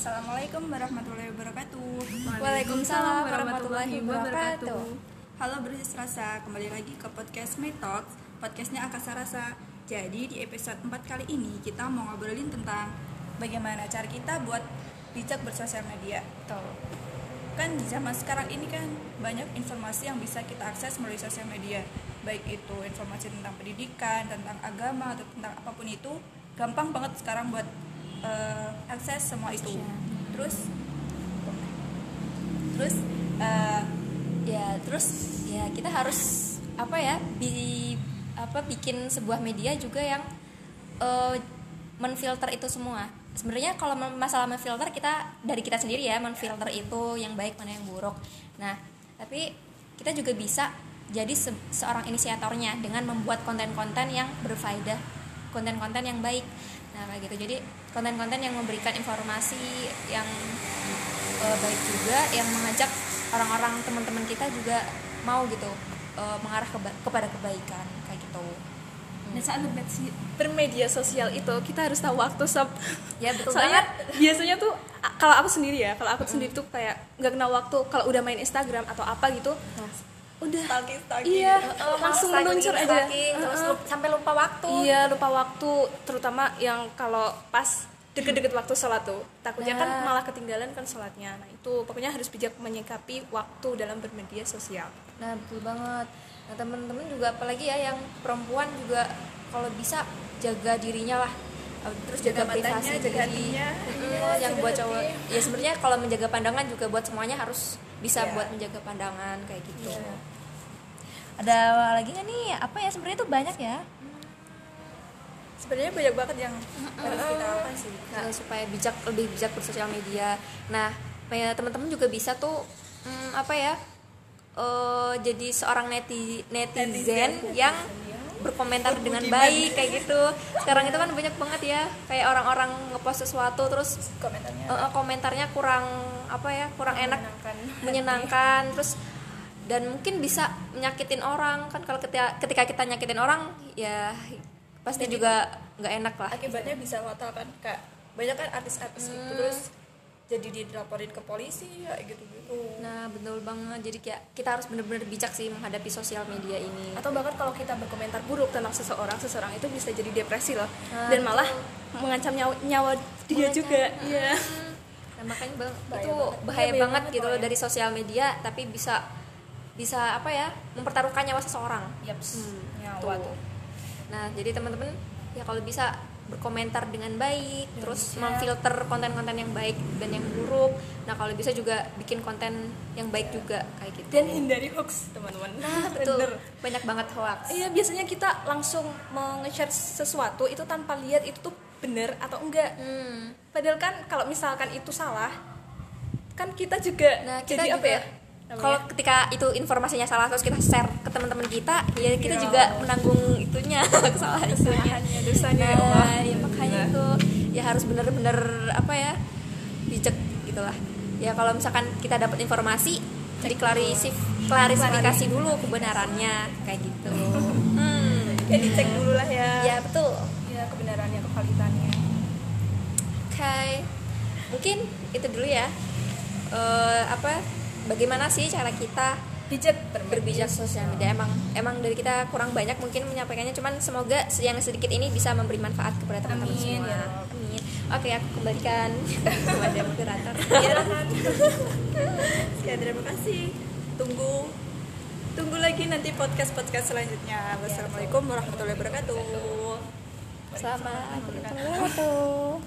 Assalamualaikum warahmatullahi wabarakatuh. Waalaikumsalam warahmatullahi wabarakatuh. Halo bersih rasa, kembali lagi ke podcast My Talks, podcastnya Akasa Rasa. Jadi di episode 4 kali ini kita mau ngobrolin tentang bagaimana cara kita buat bijak bersosial media. Tuh. Kan di zaman sekarang ini kan banyak informasi yang bisa kita akses melalui sosial media. Baik itu informasi tentang pendidikan, tentang agama atau tentang apa pun itu, gampang banget sekarang buat eh, akses semua itu. Terus terus eh, Ya, terus ya kita harus apa ya? Bi, apa bikin sebuah media juga yang eh, menfilter itu semua. Sebenarnya kalau masalah menfilter kita dari kita sendiri ya, menfilter itu yang baik mana yang buruk. Nah, tapi kita juga bisa jadi se- seorang inisiatornya dengan membuat konten-konten yang berfaedah, konten-konten yang baik. Nah, kayak gitu. Jadi konten-konten yang memberikan informasi yang eh, baik juga yang mengajak orang-orang teman-teman kita juga mau gitu eh, mengarah keba- kepada kebaikan kayak gitu. Nah saat bermedi- bermedia sosial itu kita harus tahu waktu sob. Ya betul Soalnya banget. biasanya tuh kalau aku sendiri ya, kalau aku sendiri tuh kayak nggak kenal waktu. Kalau udah main Instagram atau apa gitu, udah stalking stalking. iya Eh, langsung meluncur aja. stalking, terus Heeh. lup- sampai lupa waktu. Iya lupa waktu, terutama yang kalau pas deket-deket waktu sholat tuh takutnya kan Nah. malah ketinggalan kan sholatnya. Nah itu pokoknya harus bijak menyikapi waktu dalam bermedia sosial. Nah betul banget. Nah temen-temen juga apalagi ya yang perempuan juga kalau bisa jaga dirinya lah. Terus jaga, Jaga matanya, privasi jaga Iya, yang buat hati. cowok. Ya sebenarnya kalau menjaga pandangan juga buat semuanya harus bisa Iya. buat menjaga pandangan kayak gitu. Iya. Ada lagi nggak nih? Apa ya sebenarnya tuh banyak ya. Sebenarnya banyak banget yang harus kita apa sih? Nah, supaya bijak lebih bijak bersosial media. Nah, teman-teman juga bisa tuh mm, apa ya? eh, jadi seorang neti, netizen, Netizen. yang berkomentar dengan baik kayak gitu. Sekarang itu kan banyak banget ya, kayak orang-orang ngepost sesuatu terus Komentarnya. eh, komentarnya kurang apa ya? kurang enak, Menyenangkan. menyenangkan terus dan mungkin bisa menyakitin orang. Kan kalau ketika ketika kita nyakitin orang ya pasti Jadi- juga nggak enak lah. Akibatnya bisa fatal kan? Kayak banyak kan artis-artis itu terus jadi dilaporin ke polisi kayak gitu-gitu. Nah betul banget. Jadi kayak kita harus benar-benar bijak sih menghadapi sosial media ini. atau bahkan kalau kita berkomentar buruk tentang seseorang seseorang itu bisa jadi depresi loh. Nah, dan malah mengancam nyawa, nyawa dia Mengancam. juga. iya. Nah, makanya bang, Bahaya itu banget. bahaya bahaya banget banget gitu loh dari sosial media tapi bisa bisa apa ya mempertaruhkan nyawa seseorang. Yaps. Hmm, Nyawa tuh. tuh. Nah jadi teman-teman ya kalau bisa berkomentar dengan baik, Dengan terus bijak. memfilter konten-konten yang baik dan yang buruk. Nah kalau bisa juga bikin konten yang baik juga kayak gitu. dan hindari hoax teman-teman nah betul Bener. banyak banget hoax. iya biasanya kita langsung menge-share sesuatu itu tanpa lihat itu tuh bener atau enggak Hmm. padahal kan kalau misalkan itu salah kan kita juga Nah, kita jadi juga, apa ya Kalau ketika itu informasinya salah terus kita share ke teman-teman kita, ya kita Ya. juga menanggung itunya kesalahan itunya. Dosanya ya Nah, Allah. ya makanya Nah. itu ya harus bener-bener apa ya bijak gitulah. Ya kalau misalkan kita dapat informasi, diklarisif klarifikasi dulu kebenarannya kayak gitu. Hmm. Ya dicek dulu lah ya. Ya betul. Ya kebenarannya, kevalitannya. Oke, mungkin itu dulu ya. Eh, apa? Bagaimana sih cara kita Bijak berbijak sosial media? Emang emang dari kita kurang banyak mungkin menyampaikannya, cuman semoga yang sedikit ini bisa memberi manfaat kepada teman-teman semua. ya. Amin. Oke, aku kembalikan kepada moderator. Iya. Sekian terima kasih. Tunggu tunggu lagi nanti podcast podcast selanjutnya. Wassalamualaikum warahmatullahi wabarakatuh. Selamat. Wabarakatuh.